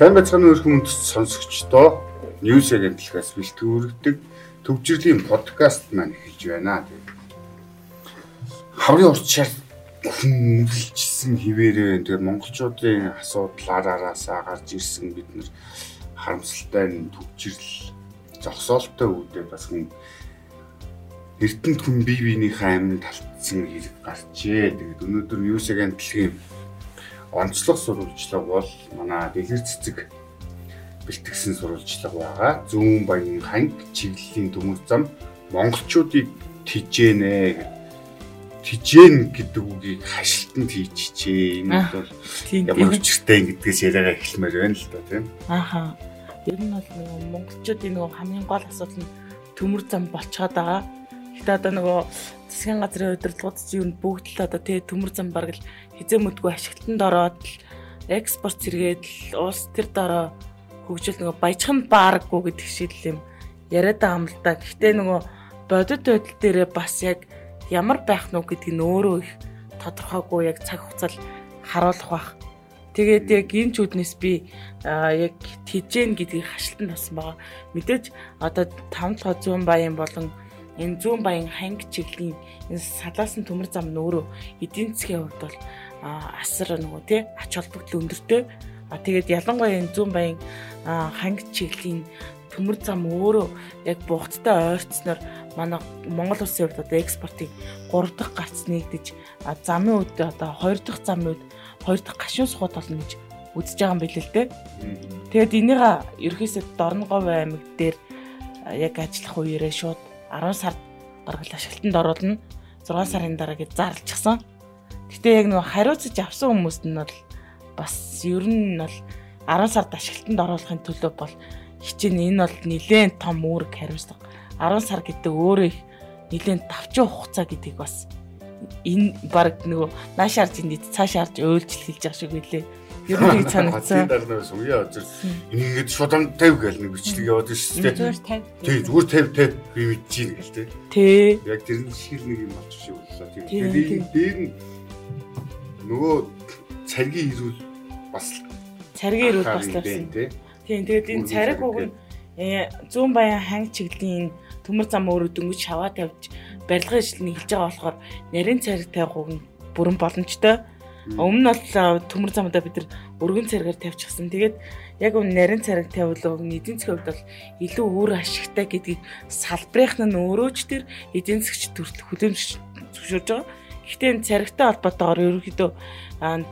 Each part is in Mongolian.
Сайн байцгааны өрхөмөнд сонсогчдоо News агентлагаас бэлтгэгддэг төвжирлийн подкаст маань эхэлж байна. Хаврын урчаар хүмүлжсэн хിവэрээ тэгээ монголчуудын асуудлаараасаа гарч ирсэн бид нар харамсалтай төвжирл зогсоолтой үүдээ бас хүн эрдэнэт хүн бие биенийхээ аминд талтсан хэрэг гарчээ. Тэгээд өнөөдөр News агентлагийн онцлог сурвалжлага бол манай дэлгэр цэцэг бэлтгэсэн сурвалжлага байгаа. Зүүн баян ханг чиглэлийн төмөр зам монголчуудыг тижээнэ гэдэг тижээн гэдэг үгийг хашлтанд хийчихээ. Энэ бол ямар учиртай гэдгээс яриагаа эхлэмээр байна л да тийм. Ааха. Ер нь бол монголчуудын нөгөө хамгийн гол асуудал нь төмөр зам болчиход байгаа. Гэтэ одоо нөгөө засгийн газрын удирдлагууд чинь юу бүгд л одоо тэгээ төмөр зам бараг л хизээ мэдгүй ашиглалтанд ороод л экспорт зэрэгэд л улс төр дараа хөгжил нөгөө баяжхан баарггүй гэдэг шиг л юм яриад байгаа юм л да. Гэхдээ нөгөө бодит байдал дээрээ бас яг ямар байх нь гэдгийг нь өөрөө их тодорхойгүй яг цаг хугацаал харуулах бах. Тэгээд яг энэ чүүднээс би яг тижэн гэдгийг хашлтанд басан байгаа. Мэдээж одоо 5 толгой зүүн баян болон энэ зүүн баян ханг чиглэлийн энэ салаасан төмөр зам нь өөрөө эдийн засгийн хувьд бол асар нөгөө тий ач холбогдол өндөртэй. А тэгээд ялангуяа энэ зүүн баян ханг чиглэлийн төмөр зам өөрөө яг бугттай ойрцсноор манай Монгол улсын хувьд одоо экспортыг 3 дахь гарц нэгдэж замын үед одоо 2 дахь замын үед 2 дахь гашуун сухад болно гэж үзэж байгаа юм билээ л дээ. Тэгээд энийг ерөөсөө Дорногов аймаг дээр яг ажиллах үеэрээ шууд 10 сард бараг ашиглалтанд оруулна. 6 сарын дараа гэж зарлчихсан. Гэтэ яг нөгөө хариуцаж авсан хүмүүст нь бол бас ер нь бол 10 сард ашиглалтанд оруулахын төлөө бол хичээн энэ бол нэлээд том үүрэг хариуцлага. 10 сар гэдэг өөрөө их нэлээд давчин хугацаа гэдгийг бас энэ баг нөгөө наашаарч энд цаашаарч өөлжл хэлж байгаа шиг байлээ. Ер нь тийг санагдсан. Тэр дараа нөөс үе очир ингээд шудан 50 гэл нэг бичлэг яваад шүү дээ. Зүгээр 50. Тий зүгээр 50 50 би мэдчихээн гэл тий. Тий. Яг тэр нь шиг нэг юм болчих шиг боллоо. Тэгээд дээр нь нөгөө царгийн ирүүл бас царгийн ирүүл бас л байсан. Тийм тэгээд энэ цариг уг нь зүүн баян ханг чиглэлийн төмөр зам өөрөө дөнгөж шаваа тавьж барилгын ажилтны хэлж байгаа болохоор нарийн цариг тавих уг нь бүрэн боломжтой. Өмнө нь бол төмөр замдаа бид нар өргөн царгаар тавьчихсан. Тэгээд яг үн нарийн цариг тавьвал эдийн засгийн хувьд бол илүү өөр ашигтай гэдгийг салбарынх нь өөрөө ч тэр эдийн засгч төрөл хүлээмж зөвшөөрж байгаа. Гэхдээ энэ царигтай холбоотойгоор ерөнхийдөө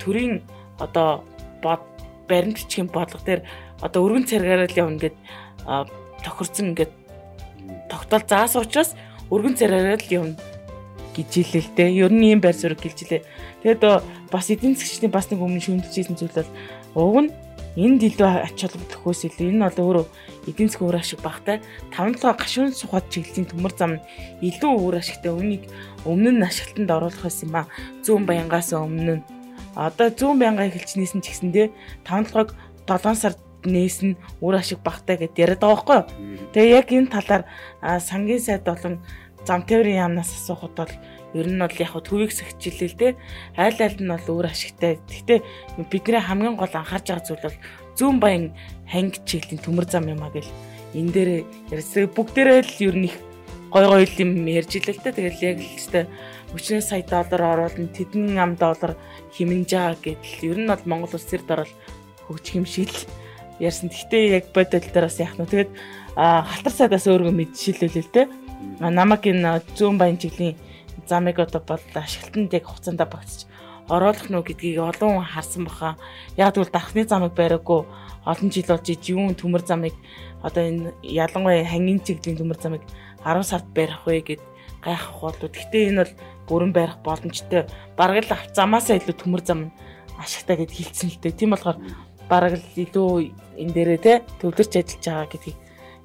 төрийн одоо бод баримтчгийн бодлого дээр одоо өргөн царгаараа л явна гэд тохирсон ингээд тогтоол заасан учраас өргөн царгаараа л явна гэж хэлээ л дээ. Ер нь ийм байр суурь гэлжилээ. Тэгээд бас эдийн засгчдын бас нэг өмнө шүүмжилсэн зүйл бол уг нь энд илүү ач холбогдохоос илүү энэ бол өөрөө эдийн засгийн үр ашиг багтай 5-7 гашуун сухад чиглэлийн төмөр зам илүү үр ашигтай үнийг өмнө нь ашиглалтанд оруулах байсан юм а зүүн баянгаас өмнө нь одоо зүүн баянгаа эхэлчихнээс нь ч гэсэндээ 5-7-ог 7 сард нээсэн үр ашиг багтай гэдээ яриад байгаа байхгүй юу. Тэгээ яг энэ талаар сангийн сайд болон зам тээврийн яамнаас асуухад бол ер нь бол яг төвийг сахижилээ л дээ. Айл айл нь бол өөр ашигтай. Гэхдээ бидний хамгийн гол анхаарч байгаа зүйл бол зүүн баян ханги чиглэлийн төмөр зам юм а гэл энэ дээр ярьсан бүгдээрээ л ер нь их гой гой юм ярьж илээ л дээ. Тэгэл яг л өстэй 30 сая доллар оруулна, тэдэн ам доллар химэнжаа гэдэл ер нь бол Монгол улс төр дараал хөгжих юм шиг л ярьсан. Гэхдээ яг бодол дээрээс яах нь. Тэгээд халтар сайдаас өөрөө мэдшилүүлээ л дээ намайг энэ зүүн баян чиглийн замыг одоо бол ашиглалтанд яг хугацаанд багтчих оруулах нь гэдгийг олон хүн харсан баха. Яг тэгвэл дархны замыг бариаггүй олон жил болж иж юун төмөр замыг одоо энэ ялангуяа хангин чиглийн төмөр замыг 10 сард барих вэ гэд гайхах болов. Гэхдээ энэ бол бүрэн барих боломжтой. Бараг л замаасаа илүү төмөр зам ашигтай гэд хэлсэн л дээ. Тийм болохоор бараг л илүү энэ дээрээ те төвлөрч ажиллаж байгаа гэдгийг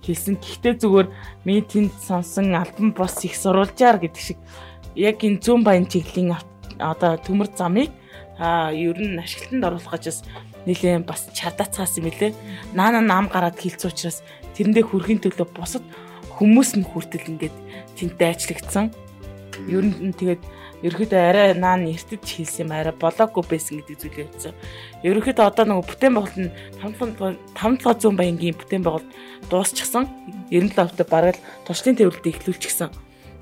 хэлсэн. Гэхдээ зүгээр миний тэнд сонсон альбом бос их сурвалжаар гэдэг шиг яг энэ зүүн баян чиглэлийн одоо төмөр замыг а ер нь ашиглалтанд оруулах гэж нэлээд бас чардацгаас юм лээ. Наана нам гараад хилцүү учраас тэрэндээ хүрхийн төлөө бусад хүмүүс нь хүртэл ингээд тэнд дайчлагдсан. Ер нь тэгээд ерөөхдөө арай наан эртэд хийсэн юм арай болоогүй байсан гэдэг зүйлээ хэлсэн. Ерөөхдөө одоо нөгөө бүтээн байгуулалт нь 5 5 баянгийн бүтээн байгуулалт дуусчихсан. 97 овтой бараг л туршлын төвлөлтөд эхлүүлчихсэн.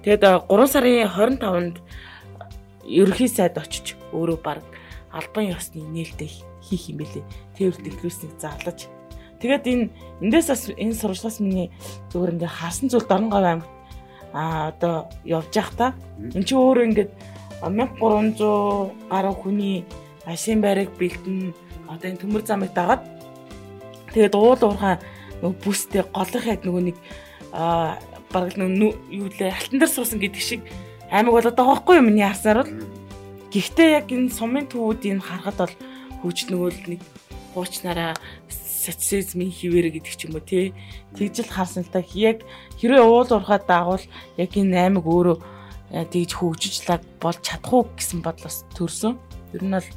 Тэгээд 3 сарын 25-нд ерөнхий сайд очиж өөрөө баг албан ёсны нээлттэй хийх юм бэлээ. Төвлөлт эхлүүлснийг зарлаж. Тэгээд энэ эндээс бас энэ сурвалжлаас миний зүгээр ингээ харсан зүйл Дорноговь аймагт а одоо явж явах та. Эн чинь өөрөө ингээд 1300 гаруй хүний ашийн байрыг бэлдэн одоо энэ төмөр замыг дагаад тэгээд уул уурхай нөгөө бүстэй голынх яг нөгөө нэг бараг нөгөө юу лээ алтан дээр суусан гэдэг шиг аймаг болоод байгаа байхгүй юу миний харсаар бол? Гэхдээ яг энэ сумын төвүүдийг харахад бол хөгж нөгөө нэг хуучнараа социализмын хിവэр гэдэг ч юм уу тий тэгжил харсан л та яг хэрвээ уул уурхай даагуул яг энэ аймаг өөрөө Э, тэгж хөгжижлаг болж чадах уу гэсэн бодлоос төрсөн. Ер нь бол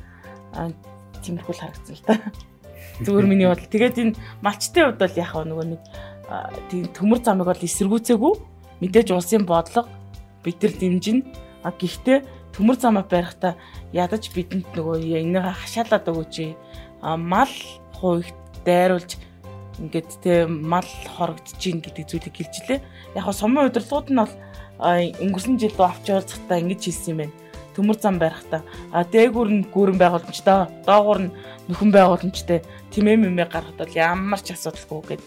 тиймэрхүү харагдсан л та. Зүгээр миний бодол. Тэгээд энэ малчтын хувьд бол яг нөгөө нэг тийм төмөр замыг бол эсэргүүцээгүй мэдээж улсын бодлого бид нар дэмжинэ. А гэхдээ төмөр замаа барихтаа ядаж бидэнд нөгөө энэгээ хашаалаад өгөөч. А мал хувьд дайруулж ингээд тэ мал хорогдож гин гэдэг зүйлийг хэлжлээ. Яг нь сумын удирдлагууд нь бол өнгөрсөн жил рүү авч явуулцахтаа ингэж хэлсэн юм байна. Төмөр зам барихтаа а дээгүүр нь гүүрэн байгууламжтай, доогуур нь нөхөн байгууламжтай тэмээ мэмээ гаргахад бол ямар ч асуудалгүй гэд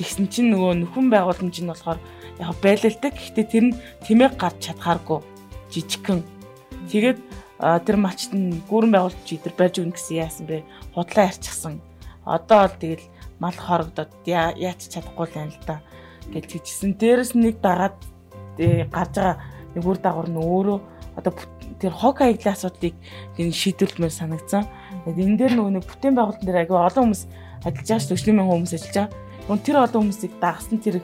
тэгсэн чинь нөгөө нөхөн байгууламж нь болохоор яг байлалтай. Гэхдээ тэр нь тэмээ гарч чадхааргүй жижигхэн. Тэгээд тэр малчт нь гүүрэн байгууламж идэр барьж өгнө гэсэн яасан бэ? Худлаа арчихсан. Одоо бол тэгэл мал хорогдоод яач чадахгүй л байна л да гэж хэлжсэн. Дээрэс нэг дагаад гарч байгаа нэг үр дагавар нь өөрөө одоо тэр хог хаягдлын асуудлыг энэ шийдвэрлэмээр санагдсан. Энэ дээр нөгөө нэг бүтээн байгуулалтын дээр аягүй олон хүмүүс ажиллаж байгаа шүү 40 мянган хүмүүс ажиллаж байгаа. Гүн тэр олон хүмүүсийг дагсан тэр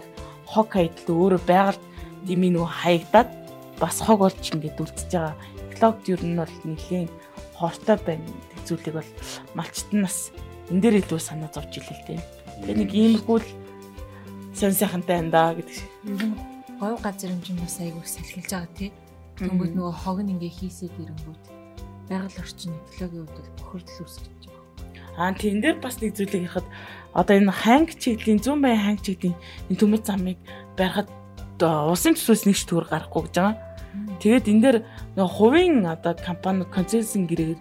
хог хаягдл өөрөө байгаль дими нөгөө хаягдаад бас хог болж ингээд үлдчихэж байгаа. Экологд ер нь бол нэлийн хортой байна гэх зүйлийг бол малчт нь бас энэ дээр илүү санаа зовж илээ л дээ. Тэгээ нэг иймэрхүү л сонь сайхантай энэ да гэдэг шиг говь газар юм чинь бас айгүй салхилж байгаа тий. Тэнгүүд нөгөө хог нь ингээ хийсээд ирэнгүүт байгаль орчин экологийн хувьд бохирдол үүсгэж байгаа. Аа тэн дээр бас нэг зүйлийг ярихад одоо энэ ханг чиглийн зүүн баян ханг чиглийн энэ төмөц замыг барихад улсын төсвөөс нэгч төгөр гарахгүй гэж байгаа. Тэгээд энэ дээр нөгөө хувийн одоо компани концессийн гэрээр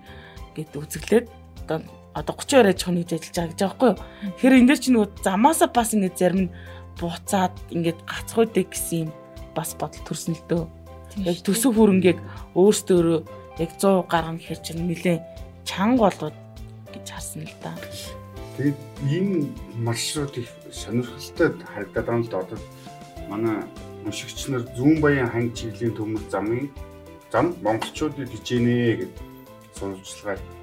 гээд үзэглээд одоо одоо 30 орой жоохон хийж ажиллаж байгаа гэж байгаа байхгүй юу. Тэгэхээр энэ дээр чи нөгөө замаасаа бас ингэ зарим нь буцаад ингээд гацхуйдэ гэсэн юм бас бодол төрсөн л дөө. Яг төсөв хөрөнгийг өөрсдөө яг 100 гаргана гэхэр чинь нэлээ чанга болоод гэж харсан л да. Тэгээд энэ маршрут их сонирхолтой харагдаад байгаа л да. Одоо манай уншигч нар зүүн баян ханг чиглийн төмөр замын зам монголчуудад хичээнэ гэж сурвалжлагаа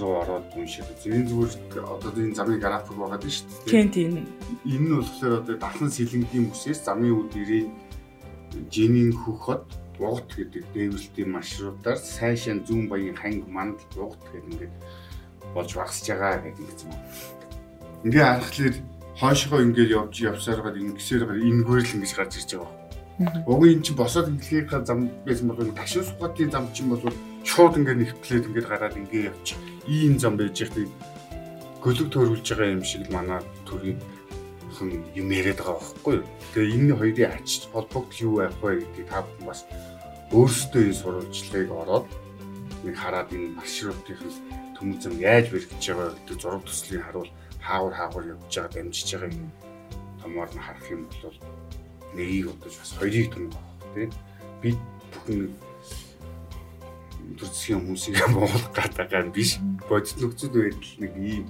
руу ороод уншаад зэн зүгээр одоо энэ замын график байгаа дээ шүү дээ. Тийм тийм. Энэ нь болохоор одоо дахин сэлэнгийн бүсээс замын үд ирээ жинийн хөхөд Угт гэдэг дээвэрлтийн маршрутаар сайшаа зүүн баян ханг мандал угт гэдэг ингээд болж багсаж байгаа гэдэг юм. Ингээ харахад хойшоо ингээд явж явсаар гад ингэсээр гад энэгээр л ингэж гарч ирж байгаа. Уг эн чинь босоод инглигийн зам байсан бол ташин сухатын зам чинь бол шууд ингээд нэвтлээд ингээд гараад ингээд явчих ийм зам байж их гөлөг төрүүлж байгаа юм шиг л манай төрийн хүн юм яриад байгаа байхгүй юу. Тэгээ энэ хоёрын ач холбогдол юу байх вэ гэдгийг та бүхэн бас өөрсдөө энэ сурвалжлагыг ороод нэг хараад энэ маршрутын төмөв зам яаж бэрхэж байгаа гэдэг зураг төслийн харуул хаагур хаагур явж байгаа дамжиж байгааг томоор нь харах юм бол нэрийг удаж бас хоёрыг том байна тийм бид бүхэн төр засгийн хүмүүсийг муулах гадаагаар биш бодит нөхцөл байдал нэг ийм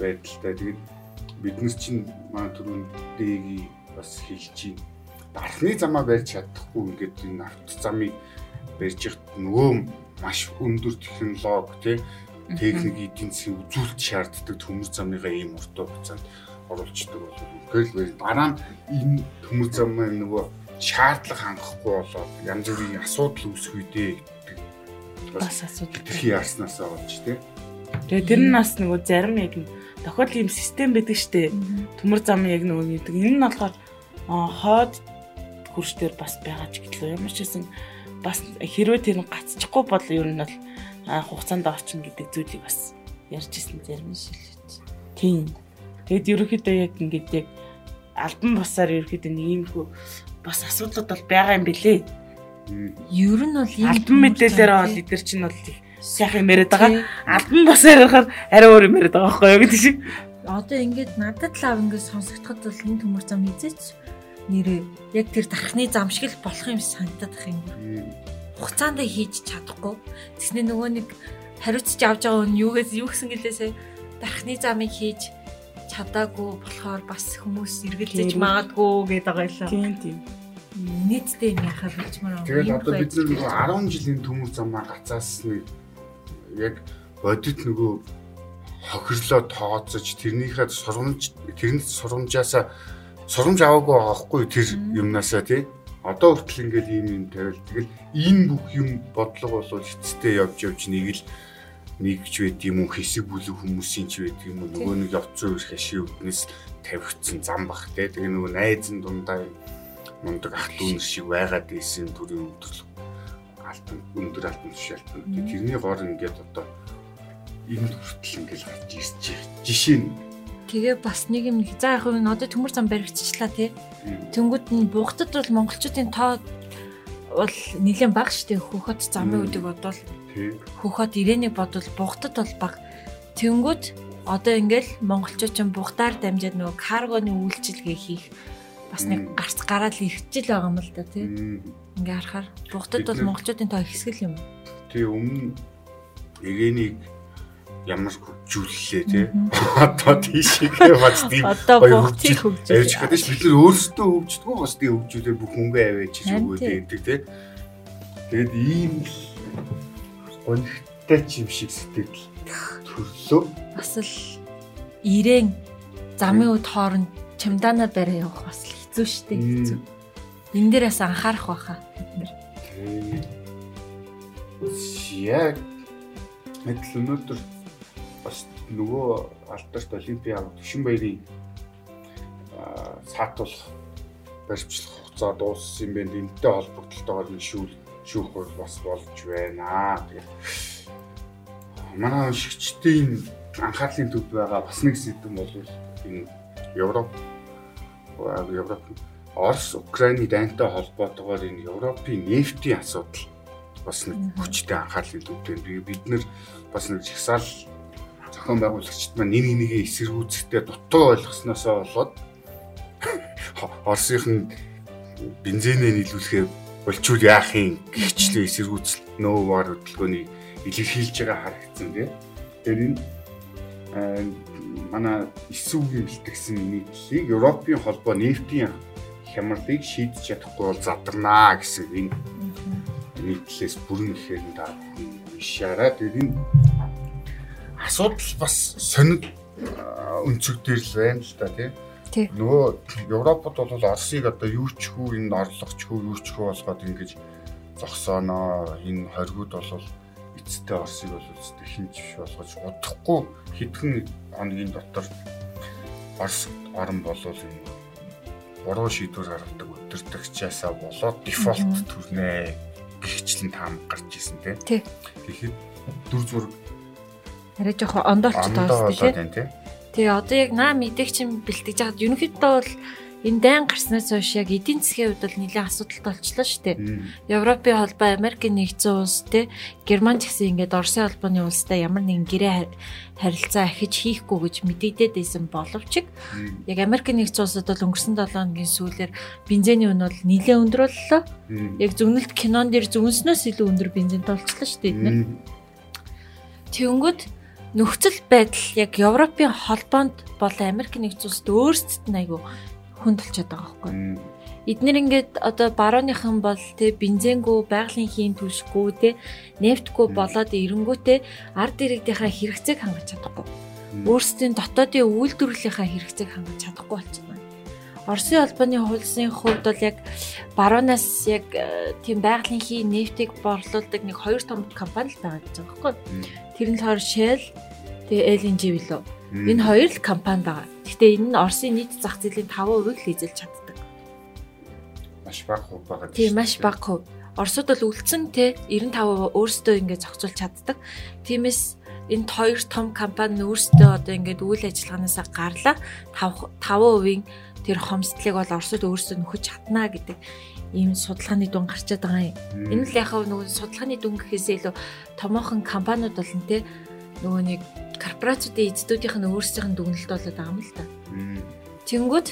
байдалтай. Тэгээд биднес чинь манай түрүүн дэгийг бас хэлж чинь дархны замаа барьж чадахгүй ингээд энэ авто замыг барьж ихт нөгөө маш өндөр технологи тий техник эдийн засгийн үзүүлэлт шаарддаг төмөр замныгаа ийм уртаа хугацаанд оруулцдаг бол үнэхээр л дараа нь энэ төмөр замаа нөгөө шаардлага хангахгүй болоод янз бүрийн асуудал үүсэх үедээ бас асуудал тэрхий яарснасаа болж тий. Тэгээ тэр нь бас нөгөө зарим яг тохиол ийм систем байдаг штэ. Төмөр зам яг нөгөө гэдэг. Энэ нь болохоор хоод хурцтэр бас байгаа ч гэтлээ. Ямар ч гэсэн бас хэрвээ тэр нь гацчихгүй бол ер нь бол хугацаанд орчин гэдэг зүйлийг бас ярьж ирсэн зарим нь шилжиж. Тийм. Тэгэд ерөөхдөө яг ингээд яг альбан бусаар ерөөхдөө нэг юм хөө бас асуудлууд бол байгаа юм бэлээ. Ер нь бол альбан мэдээлэлээр бол эдгэр чинь бол сайхан яриад байгаа. Альбан бусаар ярихаар арай өөр юм яриад байгаа байхгүй юу гэдэг шиг. Одоо ингээд надад л ав ингээд сонсогдоход бол энэ төмөр зам хизээч нэрээ яг тэр дархны зам шиг л болох юм санагдаад их юм. Хугацаанд хийж чадахгүй. Тэснэ нөгөө нэг хариуцж авч байгаа нь юугээс юу гэсэн гэлээсээ дархны замыг хийж чадаагүй болохоор бас хүмүүс эргэлзэж магадгүй гэдэг байгаа юм. Тийм тийм. Нийтдээ юм яхаа болчмаар байна. Тэгээд одоо бид нэг 10 жилийн төмөр замаа гацаасныг яг бодит нөгөө хохирлоо тооцож тэрнийхээ сургамж тэрний сургамжаасаа сургамж аваагүй байгаа хгүй тэр юмнасаа тий. Одоо хүртэл ингээд ийм юм тавил. Тэгэл энэ бүх юм бодлого бол эцэстээ явж явж нэг л нэгж байд юм уу хэсэг бүлэг хүмүүсийн ч байд юм уу нөгөө нэг явцсан үр хашийн өвднэс тавигдсан зам бах те тэгээ нөгөө найзан дундаа мундаг ах дүүнер шиг байгаад ийсэн төрийн өвдөрлөг алтан өндөр алтан тушаалтан тэрний гор ингээд одоо энэ хүртэл ингээд гарч ирж жишээ нь. Тэгээ бас нэг юм за яг нь одоо төмөр зам баригдчихлаа тий. Тэнгүүд нь буухтад бол монголчуудын тоо бол нэлээд бага штэ хөхөт замын үдэг бодвол. Хөхөт ирээнийг бодвол буухтад бол бага. Тэнгүүд одоо ингээл монголчууд ч буухтаар дамжаад нөгөө каргоны үйлчилгээ хийх бас нэг гарц гараад ирчихэл байгаа юм л да тий. Ингээ харахаар буухтад бол монголчуудын тоо ихсгэл юм. Тий өмнө ирээнийг ямар хөгжүүллээ тий. Одоо тийшээ бац тийм гоё хөгжиж ярьж чадаж бид нар өөрсдөө хөгждгөө бас тийм хөгжүүлээ бүх хөнгөө аваач гэж өгөөд байдаг тий. Тэгэд ийм гонхтой ч юм шиг сэтгэл төрлөө. Бас л ирээн замын үд хооронд чамдаана барай явах бас л хэцүү шттэ хэцүү. Энэ дээрээс анхаарах байхаа бид нар. Яг адил өнөөдөр бас нөгөө алдарт олимпиа Төвшин баярын саатуулах баримтлах хугацаа дууссан юм байна. Энтэй холбогдлолтойгоор нэг шүүл шүүх бол бас болж байна. Тэгээд манай шигчдийн анхаарлын төвд байгаа бас нэг сэдв бол энэ Европ Европ Орос Украины дайнтай холбоотойгоор энэ Европын нефтийн асуудал бас нэг хүчтэй төвд байна. Бид нэр бас нэг жагсаал зохион байгуулагчид маань нэг нэгээ эсэргүүцэхдээ дутуу ойлгосноосоо болоод Оросынх нь бензинээ нийлүүлэхээ болчул яах юм гихчлээ эсэргүүцэл нөөвар хөдөлгөөнийг илэрхийлж байгаа харагдсан тийм. Тэгэхээр энэ манай эсвүүгийн бэлтгэсэн нийтлэлийг Европын холбоо нефтийн хямралыг шийдэж чадахгүй бол задарнаа гэсэн энэ нийтлэлээс бүрэн ихээр та уншаарай. Тэр энэ асуудал бас сонид өнцөг дээр л байна л да тий. Нөгөө Европод бол Оросыг одоо юу ч хүү энэ орлогч хүү юу ч хүү болгоод ингэж зогсооноо энэ хоригуд бол эцтэй Оросыг бол эцтэй хинч болгож удахгүй хэдхэн хоногийн дотор Орос орн болол энэ буруу шийдвэр гаргадаг өдөртөгчаасаа болоод дефолт төрнэ гихчлэн таам гарч исэн тий. Тэгэхэд дүр зураг арай жоохон ондоолчтой байна тий. Тэгээ одоо яг наа мэдээг чинь бэлтгэж хаад ерөнхийдөө бол энэ дайн гарснаас хойш яг эдийн засгийн хувьд бол нэлээд асуудалтай болчихлоо шүү дээ. Европын холбоо, Америкийн нэгдсэн улс те Герман ч гэсэн ингээд Оросын холбооны улстай ямар нэгэн гэрээ харилцаа ахиж хийхгүй гэж мэдэгдээд байсан боловч яг Америкийн нэгдсэн улсад бол өнгөрсөн 7 хоногийн сүүлээр бензиний үн бол нэлээд өндөр боллоо. Яг зөвнөлт кинон дээр зөвнснөөс илүү өндөр бензин толцлоо шүү дээ эдгээр. Тэнгүүд нөхцөл байдал яг Европын холбоонд болон Америк нэгдсэн улсад өөрсдөд нь айгүй хүн толчод байгаа байхгүй. Эднэр ингээд одоо барууныхан бол тэ бензингүй, байгалийн хийн түлшгүй тэ нефтгүй болоод эренгүүтээ ард иргэдийнхаа хэрэгцээг хангаж чадахгүй. Өөрсдийн дотоодын үйлдвэрлэлийнхаа хэрэгцээг хангаж чадахгүй болчихно. Оросын холбооны хуулсын хувьд бол яг баруунаас яг э, тийм байгалийн хийн нефтийг борлуулдаг нэг хоёр том компани л байгаа гэж байгаа байхгүй. Тэр нь болохоор Shell тэгээ LNG билүү. Энэ хоёр л компани байгаа. Гэхдээ энэ нь Оросын нийт зах зээлийн 5% л эзэлж чаддаг. Маш бага хувь байгаа. Тийм маш бага хувь. Оросууд бол үлдсэн те 95% өөрсдөө ингээд зохицуулж чаддаг. Тиймээс энэ хоёр том компани өөрсдөө одоо ингээд үйл ажиллагаанаас гарлаа 5 5% тэр хомсдлыг бол Оросууд өөрсдөө нөхөж чадна гэдэг ийм судалгааны дүн гарчаад байгаа юм. Энэ л яхав нөгөө судалгааны дүн гэхээсээ илүү томоохон компаниуд болон те нөгөө нэг корпорацуудын эзэдүүдийнх нь өөрсдийнх нь дүгнэлт болоод байгаа юм л та. Тэнгүүд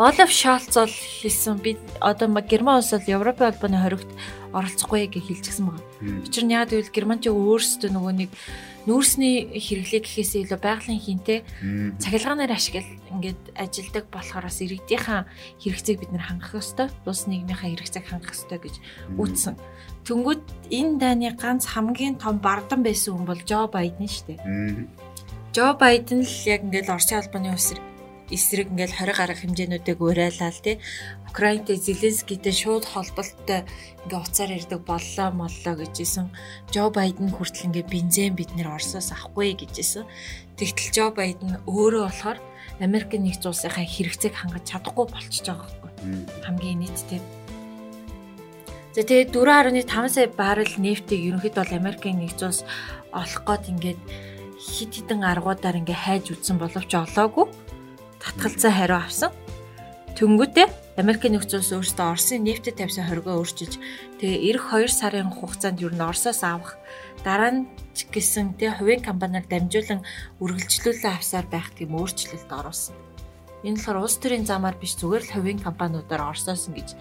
Олаф Шалц бол хэлсэн би одоо Герман улс бол Европын холбооны хоригт оролцохгүй гэж хэлчихсэн байна. Учир нь яагаад гэвэл Герман ч өөрсдөө нөгөө нэг нүүрсний хэрэглээ гэхээсээ илүү байгалийн хинтэй цахилгаанаар ашигла ингээд ажилдаг болохоор бас иргэдийнхэн хэрэгцээг бид нэр хангах ёстой. Улс нийгмийнхаа хэрэгцээг хангах ёстой гэж үүссэн. Тэнгүүд энэ дайны ганц хамгийн том бардам байсан хүн бол Жо Байден шүү дээ. Жо Байден л яг ингээд Оросын албаны үсрэг эсрэг ингээл 20 гаруй хэмжээнүүдийг уриалаа л тий. Украинтэй Зеленскийтэй шууд холболттой ингээ уцаар ирдэг боллоо моллоо гэжсэн. Жо Байден хүртэл ингээ бензин бид нэр Оросоос авахгүй гэжсэн. Тэгтэл Жо Байден өөрөө болохоор Америк нэгдсэн улсынхаа хэрэгцээг хангаж чадахгүй болчихж байгаа байхгүй. Хамгийн нийтдээ. За тэгээ 4.5 сая баррел нефтийг ерөнхийдөө бол Америкийн нэгдсэн улс олох гээд ингээд хит хитэн аргуудаар ингээ хайж үтсэн боловч олоогүй татгалзаа хариу авсан. Тэнгүүтээ Америкийн нэгдсэн улс өөрсдөө Оросын нефтэд тавьсан хоригоо өөрчилж тэгээ эх 2 сарын хугацаанд юу н Оросоос авах дараа нь ч гэсэн тэ хувийн компаниар дамжуулан үргэлжлүүлэн авсаар байх тийм өөрчлөлт оруулсан. Энэ болохоор улс төрийн замаар биш зүгээр л хувийн компаниудаар Оросоос ингэж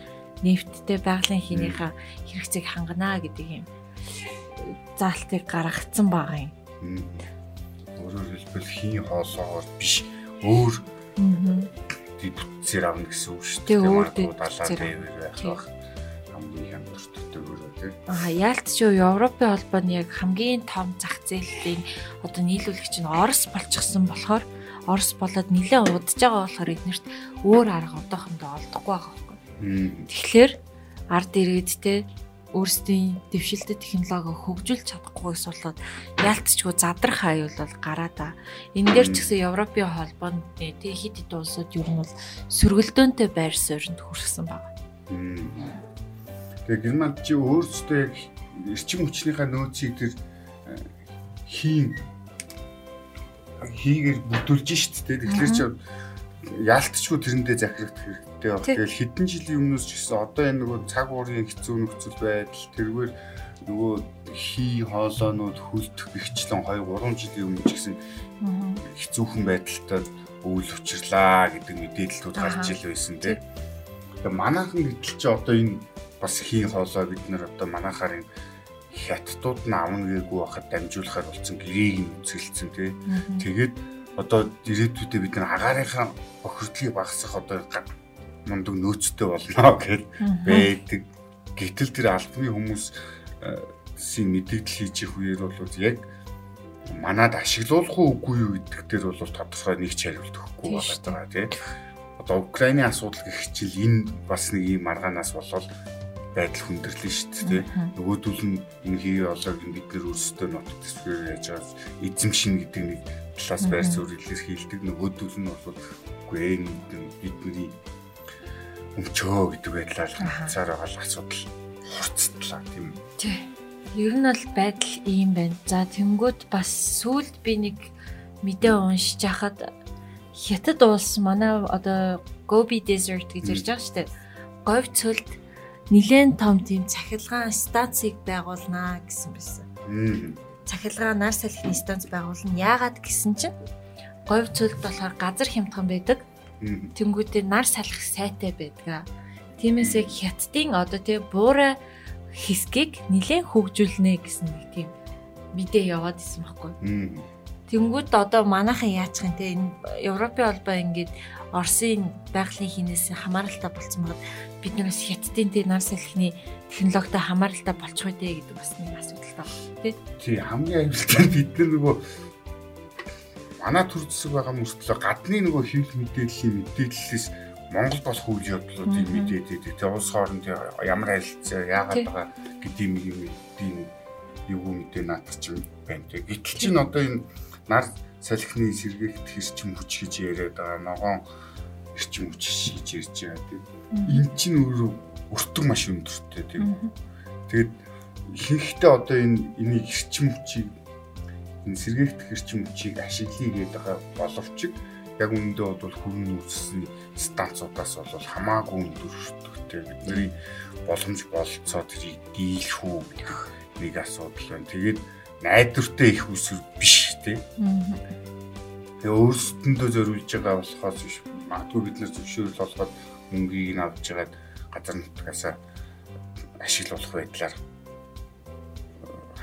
нефттэй байгалийн хийнийхээ хэрэгцээг хангана гэдэг юм заалтыг гаргацсан байгаа юм. Өөрөөр хэлбэл хийн хоолоогоор биш өөр бүтцээр авна гэсэн үг шүү дээ. Өөр далаа дээвэр байх бах хамгийн хямдтай өөрөө тийм. Аа яалтч юу Европын холбооны яг хамгийн том зах зээлийн одоо нийлүүлэгч нь Орос болчихсон болохоор Орос болоод нэлээд удаж байгаа болохоор эднэрт өөр арга одоохондоо олдохгүй байгаа байхгүй. Тэгэхээр ард иргэдтэй өөрсдийн дэвшилтэд технологи хөгжүүлж чадахгүйс болоод яалтчгүй задрах аюул бол гараа та. Энэ дээр ч гэсэн Европын холбооны тэг хит хит улсууд ер нь бол сөргөлдөөнтэй байр суурьнд хүрсэн байна. Тэгээ Герман чи өөрсдөө яг эрчим хүчнийхээ нөөцийг тэр э, хийн хийгээр бүтүүлж шít те. Тэгэхээр чи яалтчгүй тэрэндээ захирагдах хэрэгтэй баг. Тэгэл хэдэн жилийн өмнөөс ч гэсэн одоо энэ нөгөө цаг уурын хэцүү нөхцөл байдал тэргээр нөгөө хий хоолоонууд хөлдөх бэхжлэн 2 3 жилийн өмнө ч гэсэн хэцүүхэн байдалтай өвөл учирлаа гэдэг мэдээлэлүүд гарч ил байсан тийм. Тэгээ манайхан гэтэл чи одоо энэ бас хий хоолоо бид нэр одоо манайхаар энэ хятадууд нь авна гээгүй байхад дамжуулахаар болсон гэрээг нь үзгэлцсэн тийм. Тэгээд одоо ирээдүйдээ бид нар агаарынхаа охирдлыг багасгах одоо мундаг нөөцтэй болно гэж байдаг. Гэтэл тэр албаны хүмүүс сийн мэдээлэл хийж их үеэр бол яг манад ашиглуулах уугүй юу гэдэг дээр бол тодорхой нэг ч хариулт өгөхгүй байгаа тийм. Одоо Украины асуудал гэх чил энэ бас нэг юм маргаанаас болол байдал хүндрэлэн шүү дээ. Нөгөөдөл нь энэ хий олоог бид нэр өөрсдөө нотог төсвөр яаж байгаа эзэмшин гэдэг нэг талаас байр суурь илэрхийлдэг нөгөөдөл нь бол үгүй бидний өмчөө гэдэг байдлаар хацаар байгаа асуудал хурцтлаа тийм. Тий. Ер нь бол байдал ийм байна. За тэнгууд бас сүулт би нэг мэдээ уншиж хахад Хятад улс манай одоо Gobi Desert гэж ярьж байгаа шүү дээ. Говь цөлд нэлээд том тийм цахилгаан станцыг байгуулнаа гэсэн байсан. Цахилгаан нар салхины станц байгуулна. Яагаад гэсэн чинь говь цөлд болохоор газар хямдхан байдаг. Тэнгүүдээ нар салхих сайтай байдгаа. Тиймээс яг хятадын одоо тий буурай хэсгийг нэлээд хөгжүүлнэ гэсэн нэг тийм мэдээ яваад исэн байхгүй. Тэнгүүд одоо манайхан яачих юм те энэ Европын холбоо ингээд Оросын байгалийн хинээс хамааралтай болцсон багт бид нараас хятадын дээр нар салхины технологитой хамааралтай болчих үү гэдэг бас нэг асуудал байна тий. Тий хамгийн аюултай бид нар нөгөө манай төр зэсэг байгаа мөртлөө гадны нөгөө хэвлэл мэдээллийн мэдээллээс Монгол болох үйл явдлуудыг мэдээд байдаг. Тэгээ улс хооронд ямар харилцаа яагаад байгаа гэдэг юм юм юу мэдээ наадах чинь байна. Гэтэл чинь одоо энэ нар салхины сэргээгт хэрчим хүч гэж яриад байгаа ногоон эрчим хүч хийж ирж байгаа тийм. Энэ чинь өөрөө өртөг маш өндөртэй тийм. Тэгээд ихэнхдээ одоо энэ энийг эрчим хүчийг сэргээгдэх эрчим хүчийг ашиглая гэдэг байгаа боловч яг үүндээ бол хүрэн үүссэн станцуудаас бол хамаагүй өндөр өртөгтэй бидний боломж болцоо тэрийг дийлэх үү гэх нэг асуудал байна. Тэгээд найдвартай их үсэр биш тийм. Тэгээ өөрсдөндөө зориулж байгаа болохоос биш. Магадгүй бид нар зөвшөөрөл олгоод мөнгийг нь авч жагаад газар нутгаас ашиглуулах байдлаар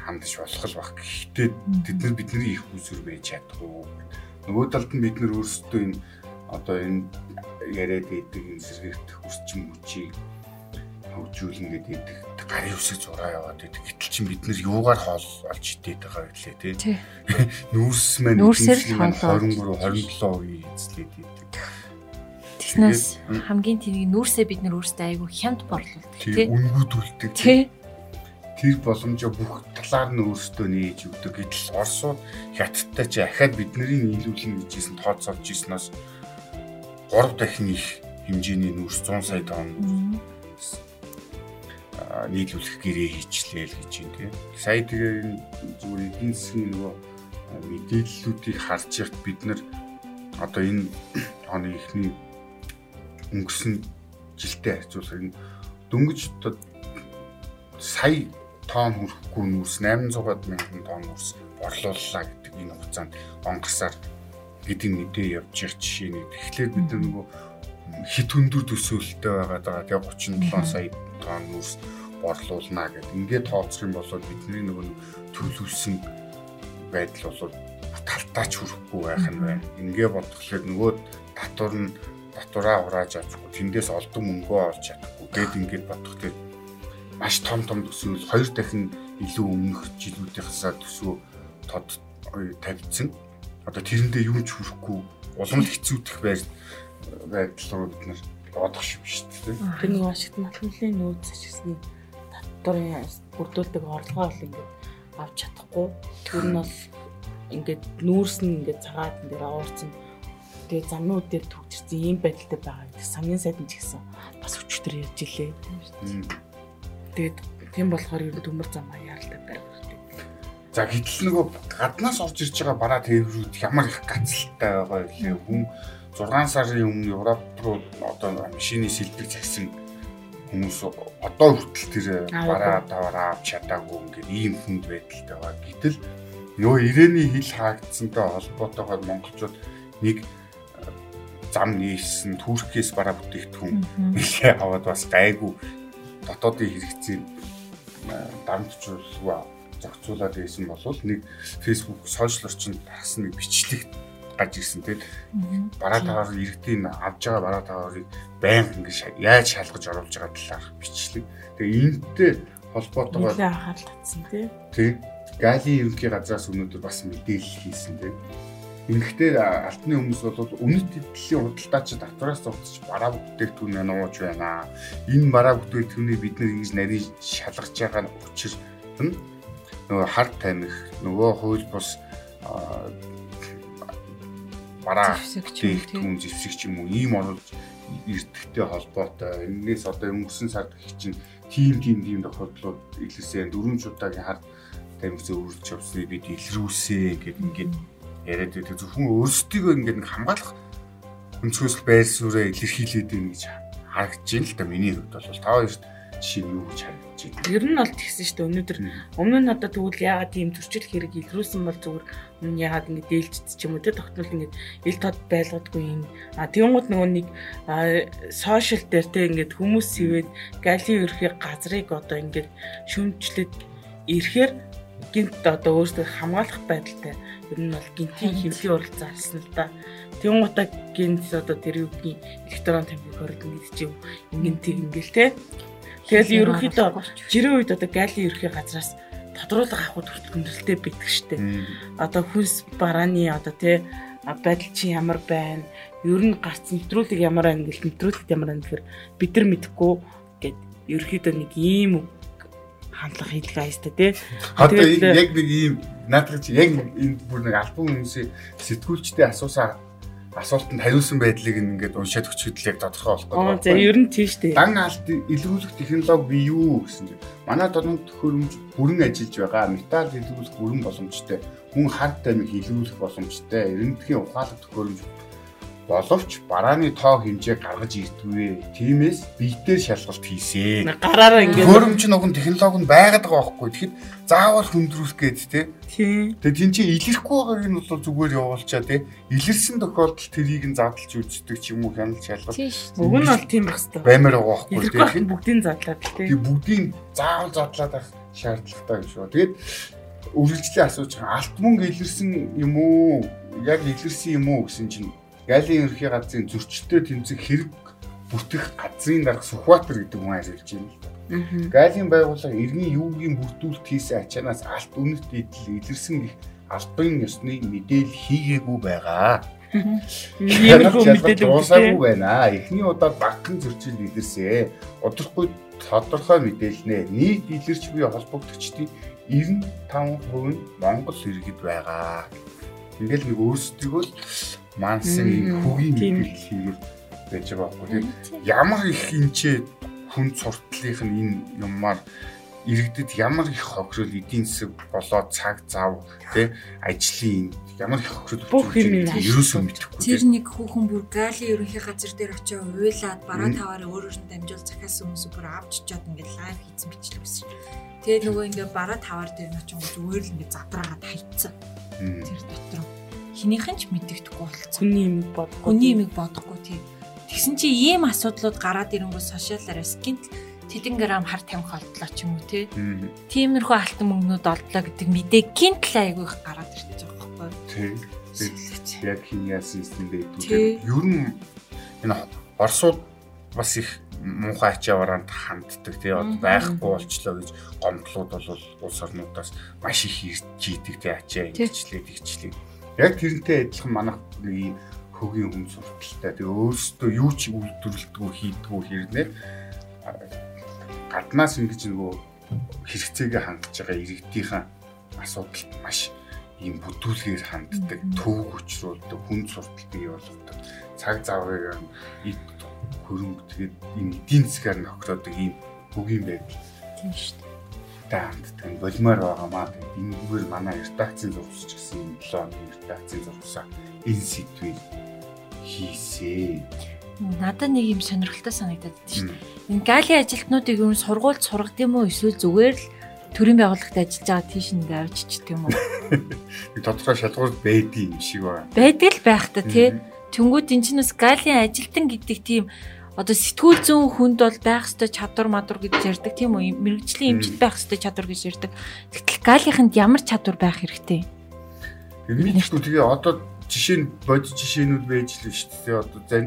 хандаж болох л баг. Гэхдээ бид нар бидний их үсэр байж чадахгүй. Нөгөө талд нь бид нар өөрсдөө энэ одоо энэ яриад идэг энэ сэргэгдэх үрчим хүчийг хөгжүүлнэ гэдэг гарын үсэг зураа яваад идэг. Гэтэл чинь бид нар юугаар хоол олж идээд байгаа гэлээ тий. Нүүрс маань нүүрсээр л 23 27 үе эзлээд идэг. Тэснээс хамгийн тэрийг нүүрсээ бид нар өөрсдөө айгүй хямд борлуулдаг тий. Үнгүүдүүлдэг тий. Тэр боломжоо бүх талаар нь өөрсдөө нээж өгдөг. Гэтэл Оросууд хятадтай чи ахаад бидний нийлүүлэн гэжсэн тооцоолж ирснээс 3 дахин их хэмжээний нүүрс 100 сая тонн нийлүүлэх гэрээ хийчлээ л гэж юм тийм. Сая тэгээ зүгээр эдийн засгийн нөгөө мэдээллүүдийг харж яхад бид нар одоо энэ оны ихний өнгөрсөн жилдээ харьцуулахад энэ дөнгөж сая тонн хүрэхгүй нүрс 800 мянган тонн нүрс борлууллаа гэдэг энэ хугацаанд онгорсаар гэдэг мэдээ явж ирэх жишээ нэг. Тэгэхээр бид нөгөө хит хөндөр төсөөлөлтөй байгаа даа. Тэгээ 37 сая тонн нүрс борлуулна гэдэг. Ингээд тооцох юм бол бидний нөгөө төлөвлөсөн байдал бол талтаач хүрэхгүй байх нь байна. Ингээ бодглохлоор нөгөө татвар нь татвараа хурааж авчихгүй тэндээс олдон мөнгөө олж чадахгүй гэд ингээд бодохтой маш том том төсөөл хоёр дахин илүү өмнөх жилүүдийнхээсаа төсөө тод тавьдсан. Одоо тэрэндээ юу ч хүрэхгүй улам л хэцүүдэх байдал руу бид нар бодох шиг шүү дээ. Тэр нэг Вашингтон батлалын нөөц ашигласны татварын бүрдүүлдэг орлогоо бол ингээд авч чадахгүй. Тэр нь бол ингээд нүүрс нь ингээд цагаат дээр аваарсан. Тэгээ замнууд дээр төгжирсэн ийм байдалтай байгаа гэдэг сангийн сайдын ч гэсэн бас өчтөр ярьж илээ. Тэгээд тийм болохоор ер нь төмөр зам аяаралтай байх хэрэгтэй. За гэтэл нөгөө гаднаас орж ирж байгаа бараа тээврүүд ямар их гацалтай байгаа вэ? Хүн 6 сарын өмнө Европ руу одоо машины сэлбэг загсан хүмүүс одоо хүртэл тэр бараа тавараа авч чадаагүй ингээд ийм хүнд байдалтай байгаа. Гэтэл нөгөө ирээний хил хаагдсантай холбоотойгоор монголчууд нэг э, зам нээсэн Туркээс бараа бүтээгдэхүүн нэлээ аваад бас гайгүй дотоодын хэрэгцээ э, дамжуулгүй зохицуулаад байсан бол нэг Facebook сошиал орчинд тарсан нэг бичлэг гаж ирсэн тийм бараа таваар иргэдийн авж байгаа бараа таваарыг байнга ингэ яаж шалгаж оруулж байгаа талаар бичлэг. Тэгээ энэтэй холбоотойгоор анхаарал татсан тийм. Тийм. Галийн ерөнхий газраас өнөөдөр бас мэдээлэл хийсэн тийм. Ингэхдээ алтны хүмүүс бол үнэт эдлийн худалдаачид татвараас зогсож бараа бүтээгдэхүүн нууж байна. Энэ бараа бүтээгдэхүүнийг бид нэр ингэж нарийн шалгаж байгаа учир нь нөгөө хард тамхи, нөгөө хууль бус бараа бүтээгдэхүүн зэвсэг юм уу ийм оруулж эрдэхтэй холбоотой. Энээс одоо өнгөрсөн сард чинь тим тим тим тохиолдлууд илэрсэн дөрвөн шудагийн хард тамхи зөвөрлж явсныг бид илрүүлсэн гэдэг ингээд яриад байдаг. Зөвхөн өөрсдийгөө ингээд хамгаалах өнцгөөс байр суурьаа илэрхийлээд байна гэж харагдаж байна л да миний хувьд бол та хоёрт жишээ юу гэж харагдаж байна. Ер нь бол тэгсэн шүү дээ. Өнөөдөр өмнө нь одоо тэгвэл яагаад тийм төрчил хэрэг илрүүлсэн бол зүгээр өмнө яагаад ингэ дээлжц ч юм уу те тогтмол ингэ ил тод байлгадгүй юм. А тэгвэл нөгөө нэг сошиал дээр те ингэ хүмүүс ивээд галийн ерхий газрыг одоо ингэ шүмжлээд ирэхээр гинт одоо өөрсдөө хамгаалах байдалтай ер нь бол гинтийн хөвлийн уралцаа алсан л да. Тэгүн гутаа гинт одоо тэр юу гэдгийг электрон тамхиг хоригдсон гэдэг чинь ингэн тэг ингээл те Тэгэл ерөнхийдөө жирийн үед одоо гайлын ерхий газраас тодруулга авах хүртэлтэй байдаг штеп. Одоо хүнс барааны одоо тий байдал чи ямар байна? Ер нь гарц нэвтрүүлэг ямар байна гэл нэвтрүүлэгт ямар байна гэхээр бид нар мэдэхгүй гэд ерөөхдөө нэг ийм хандлага хийлгээ аястай тий. Одоо яг нэг ийм наадах чи яг энэ бүр нэг альбом хүмүүсийн сэтгүүлчтэй асуусаа асуултанд хариулсан байдлыг ингээд уншаад өчгөд л яг тодорхой болох гэдэг. За ер нь тийш дээ. Дан алт илрүүлэх технологи бий юу гэсэн чинь манай дорнод төхөөрөмж бүрэн ажиллаж байгаа. Металл илрүүлэх бүрэн боломжтой. Хүн хард тамиг илрүүлэх боломжтой. Эрдэмтгийн ухаалаг төхөөрөмж боловч барааны тоо хэмжээ гаргаж ирдвэ. Тиймээс биетээр шалгалт хийсэн. Гараараа ингээд хөрөмч нөгөө технологи нь байгаад байгаа байхгүй. Тэгэхэд заавал хүндрүүлэх гээд те. Тийм. Тэгээ тэн чинь илэрхгүй байгааг нь бол зүгээр явуулчаа те. Илэрсэн тохиолдолд тэрийг нь задлж үздэг ч юм уу хяналт шалгалт. Уг нь бол тийм байх хэрэгтэй. Баймаар байгаа байхгүй. Тэгэхээр бүгдийг задлаад те. Тэгээ бүгдийг заавал задлаад байх шаардлагатай юм шүү. Тэгээд үргэлжлээ асууж байгаа. Алт мөнгө илэрсэн юм уу? Яг илэрсэн юм уу гэсэн чинь Галийн ерхий газрын зөрчилтэй тэмцэх хэрэг бүтэх газрын дарга Сүхбаатар гэдэг хүн ажиллаж байна л да. Галийн байгууллага иргэн юугийн бүрдүүлэлт хийсэн ачаанаас алт үнэт идэл илэрсэн гих албан ёсны мэдээлэл хийгээгүй байгаа. Иймэрхүү мэдээлэл дуусаагүй байна. Эхний удаа багхан зөрчил илэрсэн. Удахгүй тодорхой мэдээлнэ. Нийт илэрч буй холбогдогчдын 95% нь Монгол иргэд байгаа. Ингээл нэг өөрсдөө л мансан ийм хөгийн мэдээлэл хийгээд байж байгаа байхгүй. Тэгээд ямар их энчээ хүн суртлынх нь энэ юмар иргэдэд ямар их хохирол эдийн засаг болоод цаг зав тий ажлын ямар их хохирол бүх юм ерөөсөө мэдэхгүй. Тэр нэг хүүхэн бүр галийн ерөнхий газар дээр очиж уйлаад бараа таваараа өөрөөр нь дамжуул захиасан хүмүүс бүр авч чаад ингээд лайв хийсэн бичлэг байсан. Тэгээ нөгөө ингээд бараа таваар дээр нь очиж зүгээр л ингээд задраагаад хайцсан. Тэр дотор хинийхэн ч мэддэхгүй болцсон. Хүний юмыг бодохгүй. Хүний юмыг бодохгүй тийм. Тэгсэн чи ийм асуудлууд гараад ирэнгүү сошиалаар скинт тэдэн грамм хар тамхи олдлоо ч юм уу тий. Тиймэрхүү алтан мөнгнүүд олдлоо гэдэг мэдээ гинт л айгүй их гараад ирчихэж байгаа байхгүй. Тий. Яг хин яасан юм бэ гэдэг. Ер нь энэ Оросууд бас их муухай ачааваранд ханддаг тий одоо байхгүй болчлоо гэж гомдлууд бол улс орнуудаас маш их ирж идэг тий ачаа ингэчлээ тэгчлээ Яг тэрнтэй адилхан манайх нэг ийм хөгийн хүн сурталтай. Тэгээ өөрөөсөө юу ч үйлдвэрлэдэггүй хийдэггүй хэрнээ гаднаас ингэж нөгөө хэрэгцээгээ хангаж байгаа иргэдийнхэн асуудалд маш ийм бүтүүлгээр ханддаг, төв хүчрүүлдэг, хүн сурталтыг явуулдаг. Цаг завыг хөрөнгө тэгээд ийм эдийн засгаар нөхрөөдөг ийм хөгийн байдал. Тийм шүү дээ ханддаг нь болмоор байгаамаа. Энэгээр манай редакцийн зурвсч гэсэн юм 7 оны редакцийн зурвсаа энэ сэдвийг хийсээ. Надад нэг юм сонирхолтой санагдаад байна шүү дээ. Энэ галийн ажилтнуудыг юу сургуульд сургад юм уу эсвэл зүгээр л төрийн байгууллагт ажиллаж байгаа тийш ингээ авчичдаг юм уу? Тодорхой шалгуурд байдаг юм шиг байна. Байдаг л байх та тий. Тэнгүүд энэ чинь бас галийн ажилтан гэдэг тийм одоо сэтгүүл зүүн хүнд бол байх ёстой чадвар мадвар гэж ярьдаг тийм үү? Мэргэжлийн эмчит байх ёстой чадвар гэж ярьдаг. Тэгтэл галийнханд ямар чадвар байх хэрэгтэй? Мэдээгүй тэгээ одоо жишээ нь бодит жишээнүүд байж л шүү дээ. Одоо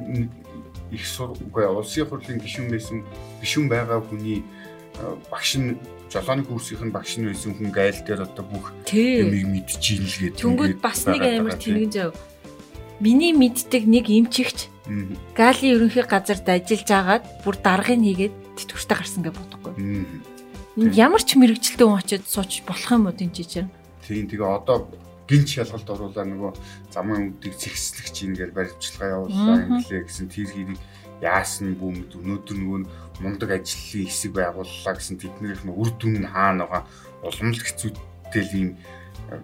их сургууй улсын хурлын гишүүн байсан гишүүн байгаа хүний багш нь жолооны курсийн багш нь байсан хүн гайл дээр одоо бүх юмыг мэдчихээн л гэдэг. Тэнгүүд бас нэг амар тэнэг зав. Миний мэддэг нэг эмчигч Галийн ерөнхий газарт ажиллаж агаад бүр даргыг хийгээд тэтгэвртэй гарсан гэж бодохгүй. Энд ямар ч мэрэгчлээ хүн очиод сууч болох юм уу тийм чинь. Тийм тэгээ одоо гинч шалгалт оруулаа нөгөө замын үүдийг зэгслэгч ингээд баримтчилгаа явууллаа инглээ гэсэн тэр хэрийг яасан бүүмд өнөөдөр нөгөө мундаг ажлын хэсэг байгууллаа гэсэн тэднийх нь үр дүн хаана байгаа уламжлалт хэцүүтэй л ийм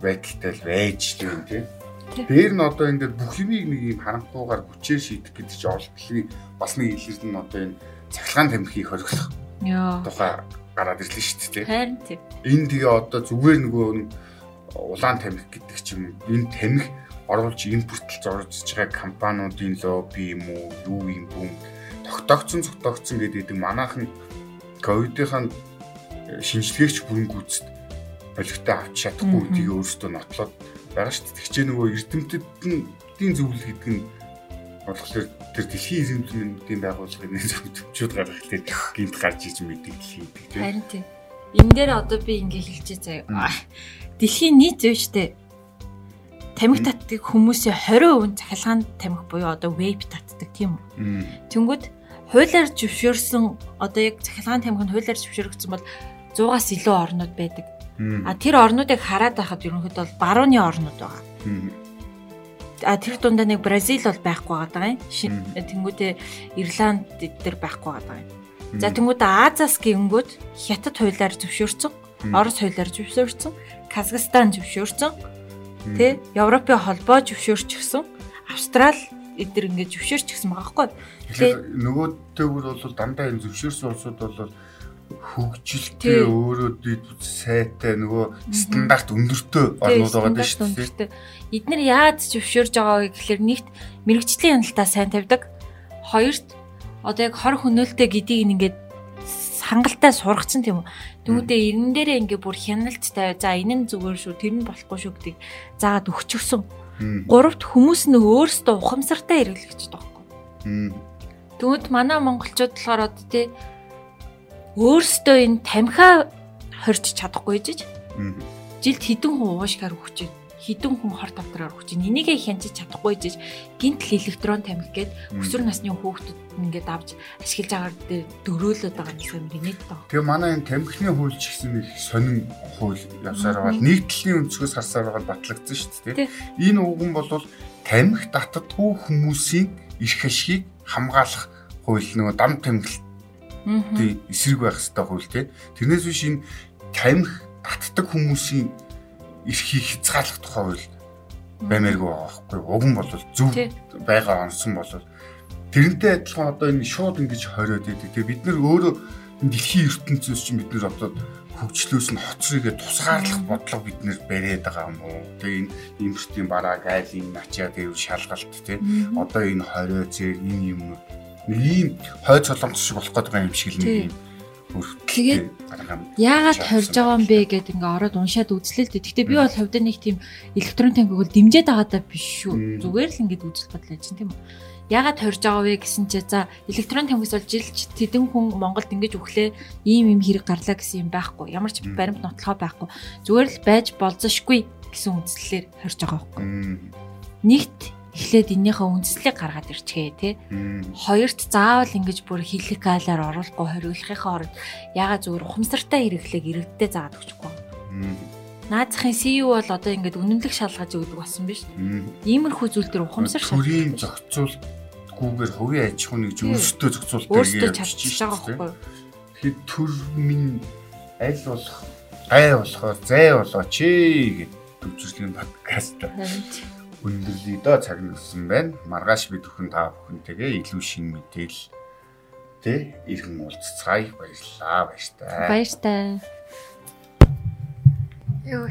байдалтай л байж л юм тийм Дээр нь одоо ингээд бүх юмыг нэг юм харамхуугаар хүчээр шийдэх гэдэг чинь олдлын бас нэг илэрд нь одоо энэ цахилгаан тамхиг хориглох. Яа. Тухай гараад ирлээ шүү дээ. Харин тийм. Энэ тэгээ одоо зүгээр нөгөө улаан тамхи гэдэг ч юм энэ тамхи оруулж импортлж орж байгаа компаниудын лобби юм уу юу юм бүүм тогтоогцсон зогтоогцсон гэдэг манайхан ковидынхаа шинжилгээгч бүрэн гүйцэд болготой авч чадахгүй гэдгийг өөрөөсөө нотлоод байгаа шүү дээ. Тэгчээ нөгөө эрдэмтдийн зөвлөл гэдэг нь болохоор тэр дэлхийн эзэмшлийн байгууллагын нэг зөвчүүд гаргах тийм гинт гарч иж мэдээлэл хийдэг тийм. Харин тийм. Энэ дээр одоо би ингээ хэлчихээ заяа. Дэлхийн нийт зөв штэ. Тамхи татдаг хүмүүсийн 20% цахилгаан тамхи буюу одоо вейп татдаг тийм үү. Тэнгүүд хуулиар зөвшөөрсөн одоо яг цахилгаан тамхи нь хуулиар зөвшөөрөгдсөн бол 100-аас илүү орнууд байдаг. А тэр орнуудыг хараад байхад ерөнхийдөө бол барууны орнууд байгаа. а тэр дундаа нэг Бразил бол байхгүй байгаа юм. Тэнгүүдээ Ирланд дээр байхгүй байгаа юм. За тэнгүүдээ Азаас гингүүд Хятад хуулиар зөвшөөрсөн, Орос хуулиар зөвшөөрсөн, Казахстан зөвшөөрсөн. Тэ Европын холбоо зөвшөөрчихсөн. Австрал эдгээр ингээд зөвшөөрчихсэн байгаа хгүй. Тэгэхээр нөгөө төгөр бол дандаа энэ зөвшөөрсөн улсууд бол хөгжилтэй өөрөө дэд сайтай нөгөө стандарт өндөртэй орнууд байгаа шүү дээ. Эднэр яаж зөвшөөрж байгаа вэ гэхээр нэгт мэрэгжлийн хяналтаа сайн тавьдаг. Хоёрт одоо яг хор хөнөөлтөй гэдгийг ингээд хангалттай сургацсан тийм үү. Түүнтэй эрен дээрээ ингээ бүр хяналт тавиа. За энэ нь зүгээр шүү, тэр нь болохгүй шүү гэдгийг заагаад өгчихсөн. Гуравт хүмүүс нь өөрсдөө ухамсартай хэрэглэгч байгаа. Түүнд манай монголчууд болохоор одоо тий өөрсдөө энэ тамхиа хорж чадахгүй жиж. Жилд хэдэн хүн уушгаар өгч байна хідэн хүн хор тавдраар өгч чинь энийгээ хянчиж чадахгүй жиж гинтл электрон тамхи гээд өсвөр насны хүүхдүүд ингээд авч ашиглаж байгаа дөрөөлөд байгаа юм шиг гинэт тоо. Тэгээ манай энэ тамхины хууль ч гэсэн нэг сонин хууль явсаар байгаа. Нийтлэлийн өнцгөөс харсаар байгаа батлагдсан шүү дээ. Энэ үгэн бол тамхи татдаггүй хүмүүсийн эрх ашигыг хамгаалах хууль нөгөө дам тамхи эсрэг байх хэрэгтэй хууль тий. Тэрнээс биш энэ тамхи татдаг хүмүүсийн эрхийг хязгаарлах тухай хууль баймааргүй байгаа байхгүй. Уг нь бол зөв байгаа онсон бол тэрнтэй адилхан одоо энэ шууд ингэж хориод идэг. Тэгээ бид нар өөрөө дэлхийн ертөнцөөс чинь бид нар одоо хөгжлөөс нь хоцрыгээ тусгаарлах бодлого бид нэр бариад байгаа юм уу. Тэгээ энэ импортын бараа гайлын начаа дээр шалгалт тий. Одоо энэ хорио зэрэг энэ юм нэг ийм хойд солонгос шиг болох гэдэг юм шиг л нэг юм Тэгээд яагаад хорж байгаа юм бэ гэд ингээ ороод уншаад үзлээ л дээ. Гэхдээ би бол хувьдаа нэг тийм электрон бол дэмжиж байгаадаа биш шүү. Зүгээр л ингээ үзэл бодлоо чинь тийм үү. Яагаад хорж байгаа вэ гэсэн чи за электрон тамхис бол жилч тэдэн хүн Монголд ингэж өглөө ийм юм хэрэг гарлаа гэсэн юм байхгүй. Ямар ч баримт нотлохоо байхгүй. Зүгээр л байж болзошгүй гэсэн үндслэлээр хорж байгаа байхгүй. Нэгт эхлээд эннийхээ үндслийг гаргаад ирчихээ тий. Хоёрт заавал ингэж бүр хиликалаар оруулахгүй хориглохын оронд ягаад зүгээр ухамсартай хэрэглээг иргэддээ заагаад өгчихгүй. Наацхийн CEO бол одоо ингэж үнэмлэх шалгаж өгдөг болсон биз. Иймэрхүү зүйл төр ухамсар шалгаж. Төрийн зохицуул гүүгээр хувийн аж ахуйн гэж өөрсдөө зохицуулдаг өөрсдөө чадчих байгаа байхгүй. Тэгэхээр төр минь аль болох гай болохоо зай болоо чи гэдэг төвчрлийн подкаст хүндрэлээ доо цаг нөссөн байна. Маргааш бид бүхэн та бүхэнтэйгээ илүү шин мэдээл тэ иргэн уулзцаая баярлалаа баяртай. Баяртай. Юу